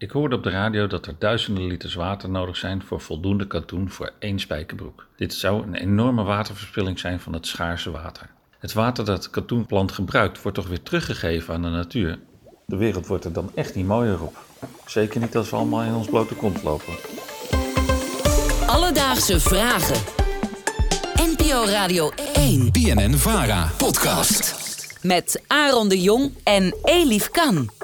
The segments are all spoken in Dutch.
Ik hoorde op de radio dat er duizenden liters water nodig zijn voor voldoende katoen voor één spijkerbroek. Dit zou een enorme waterverspilling zijn van het schaarse water. Het water dat het katoenplant gebruikt wordt toch weer teruggegeven aan de natuur. De wereld wordt er dan echt niet mooier op. Zeker niet als we allemaal in ons blote kont lopen. Alledaagse vragen. NPO Radio 1 BNN Vara podcast. met Aaron de Jong en Elif Kan.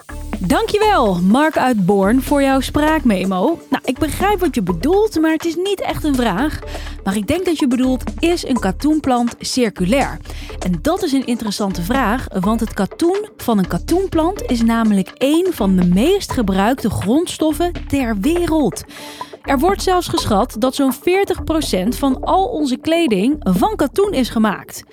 Dankjewel, Mark uit Born, voor jouw spraakmemo. Nou, ik begrijp wat je bedoelt, maar het is niet echt een vraag. Maar ik denk dat je bedoelt, is een katoenplant circulair? En dat is een interessante vraag, want het katoen van een katoenplant is namelijk één van de meest gebruikte grondstoffen ter wereld. Er wordt zelfs geschat dat zo'n 40% van al onze kleding van katoen is gemaakt.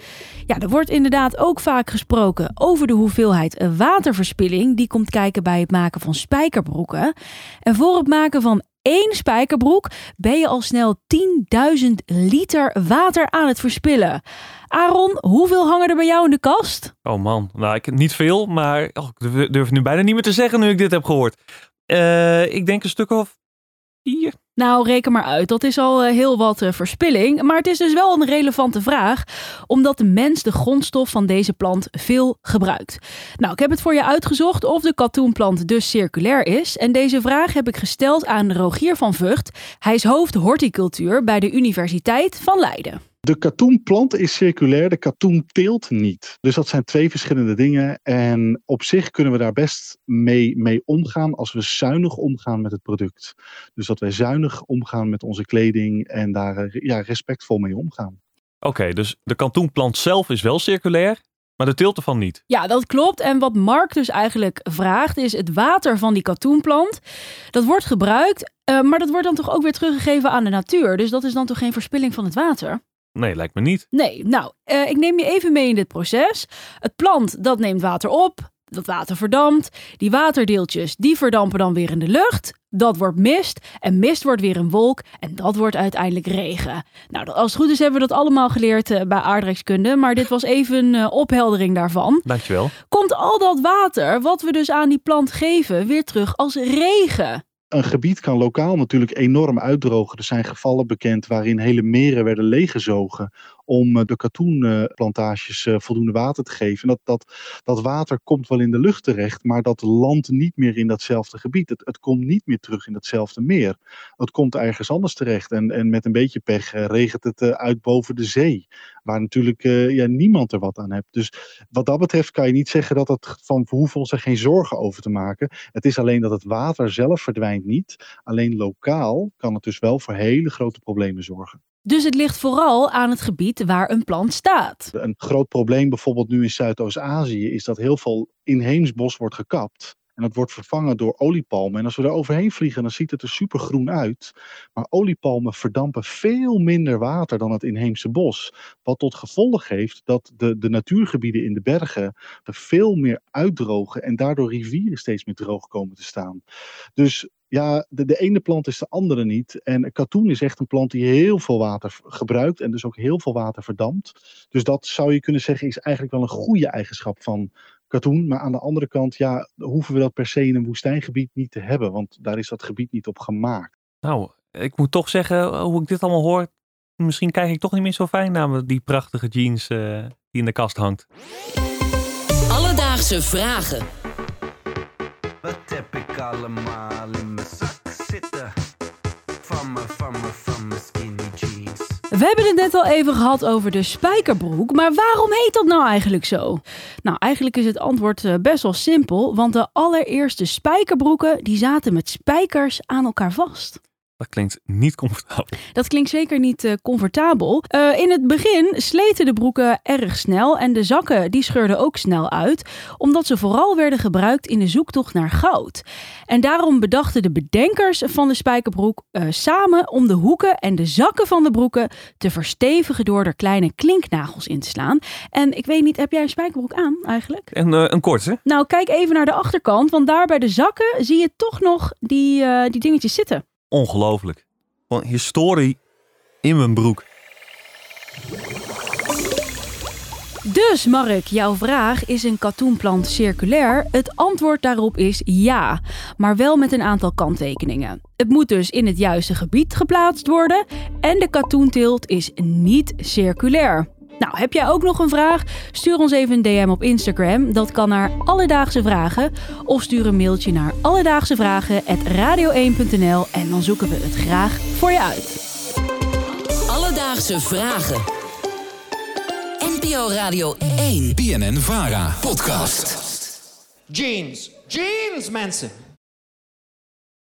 Ja, er wordt inderdaad ook vaak gesproken over de hoeveelheid waterverspilling die komt kijken bij het maken van spijkerbroeken. En voor het maken van één spijkerbroek ben je al snel 10.000 liter water aan het verspillen. Aaron, hoeveel hangen er bij jou in de kast? Oh man, nou ik niet veel, maar oh, ik durf- nu bijna niet meer te zeggen nu ik dit heb gehoord. Eh, ik denk een stuk of vier. Nou, reken maar uit. Dat is al eh, heel wat eh, verspilling. Maar het is dus wel een relevante vraag, omdat de mens de grondstof van deze plant veel gebruikt. Nou, ik heb het voor je uitgezocht of de katoenplant dus circulair is. En deze vraag heb ik gesteld aan Rogier van Vught. Hij is hoofd horticultuur bij de Universiteit van Leiden. De katoenplant is circulair, de katoenteelt niet. Dus dat zijn twee verschillende dingen. En op zich kunnen we daar best mee, mee omgaan als we zuinig omgaan met het product. Dus dat wij zuinig omgaan met onze kleding en daar ja, respectvol mee omgaan. Oké, dus de katoenplant zelf is wel circulair, maar de teelt ervan niet. Ja, dat klopt. En wat Mark dus eigenlijk vraagt is het water van die katoenplant. Dat wordt gebruikt, eh, maar dat wordt dan toch ook weer teruggegeven aan de natuur. Dus dat is dan toch geen verspilling van het water? Nee, lijkt me niet. Nee, nou, eh, ik neem je even mee in dit proces. Het plant, dat neemt water op. Dat water verdampt. Die waterdeeltjes, die verdampen dan weer in de lucht. Dat wordt mist. En mist wordt weer een wolk. En dat wordt uiteindelijk regen. Nou, als het goed is hebben we dat allemaal geleerd eh, bij aardrijkskunde. Maar dit was even een eh, opheldering daarvan. Dankjewel. Komt al dat water, wat we dus aan die plant geven, weer terug als regen? Een gebied kan lokaal natuurlijk enorm uitdrogen. Er zijn gevallen bekend waarin hele meren werden leeggezogen om eh, de katoenplantages eh, voldoende water te geven. En dat, dat, dat water komt wel in de lucht terecht, maar dat landt niet meer in datzelfde gebied. Het, het komt niet meer terug in datzelfde meer. Het komt ergens anders terecht. En, en met een beetje pech eh, regent het uit boven de zee, waar natuurlijk ja, niemand er wat aan hebt. Dus wat dat betreft kan je niet zeggen dat het van we hoeven ons er geen zorgen over te maken. Het is alleen dat het water zelf verdwijnt niet. Alleen lokaal kan het dus wel voor hele grote problemen zorgen. Dus het ligt vooral aan het gebied waar een plant staat. Een groot probleem bijvoorbeeld nu in Zuidoost-Azië is dat heel veel inheems bos wordt gekapt. En dat wordt vervangen door oliepalmen. En als we er overheen vliegen, dan ziet het er supergroen uit. Maar oliepalmen verdampen veel minder water dan het inheemse bos. Wat tot gevolg heeft dat de, de natuurgebieden in de bergen er veel meer uitdrogen. En daardoor rivieren steeds meer droog komen te staan. Dus ja, de, de ene plant is de andere niet. En katoen is echt een plant die heel veel water gebruikt. En dus ook heel veel water verdampt. Dus dat zou je kunnen zeggen is eigenlijk wel een goede eigenschap van katoen. Maar aan de andere kant, ja, hoeven we dat per se in een woestijngebied niet te hebben. Want daar is dat gebied niet op gemaakt. Nou, ik moet toch zeggen, hoe ik dit allemaal hoor, misschien kijk ik toch niet meer zo fijn naar die prachtige jeans eh, die in de kast hangt. Alledaagse vragen. Wat heb ik allemaal in zitten? Skinny jeans. We hebben het net al even gehad over de spijkerbroek, maar waarom heet dat nou eigenlijk zo? Nou, eigenlijk is het antwoord eh, best wel simpel, want de allereerste spijkerbroeken die zaten met spijkers aan elkaar vast. Dat klinkt niet comfortabel. Dat klinkt zeker niet eh, comfortabel. Eh, in het begin sleten de broeken erg snel en de zakken die scheurden ook snel uit, omdat ze vooral werden gebruikt in de zoektocht naar goud. En daarom bedachten de bedenkers van de spijkerbroek eh, samen om de hoeken en de zakken van de broeken te verstevigen door er kleine klinknagels in te slaan. En ik weet niet, heb jij een spijkerbroek aan eigenlijk? En een korte. Nou, kijk even naar de achterkant, want daar bij de zakken zie je toch nog die, die dingetjes zitten. Ongelooflijk. Gewoon historie in mijn broek. Dus Mark, jouw vraag is een katoenplant circulair? Het antwoord daarop is ja, maar wel met een aantal kanttekeningen. Het moet dus in het juiste gebied geplaatst worden en de katoenteelt is niet circulair. Nou, heb jij ook nog een vraag? Stuur ons even een DM op Instagram. Dat kan naar Alledaagse Vragen. Of stuur een mailtje naar alledaagsevragen.radio1.nl en dan zoeken we het graag voor je uit. Alledaagse Vragen. NPO Radio 1. BNN Vara podcast. Jeans. Jeans, mensen.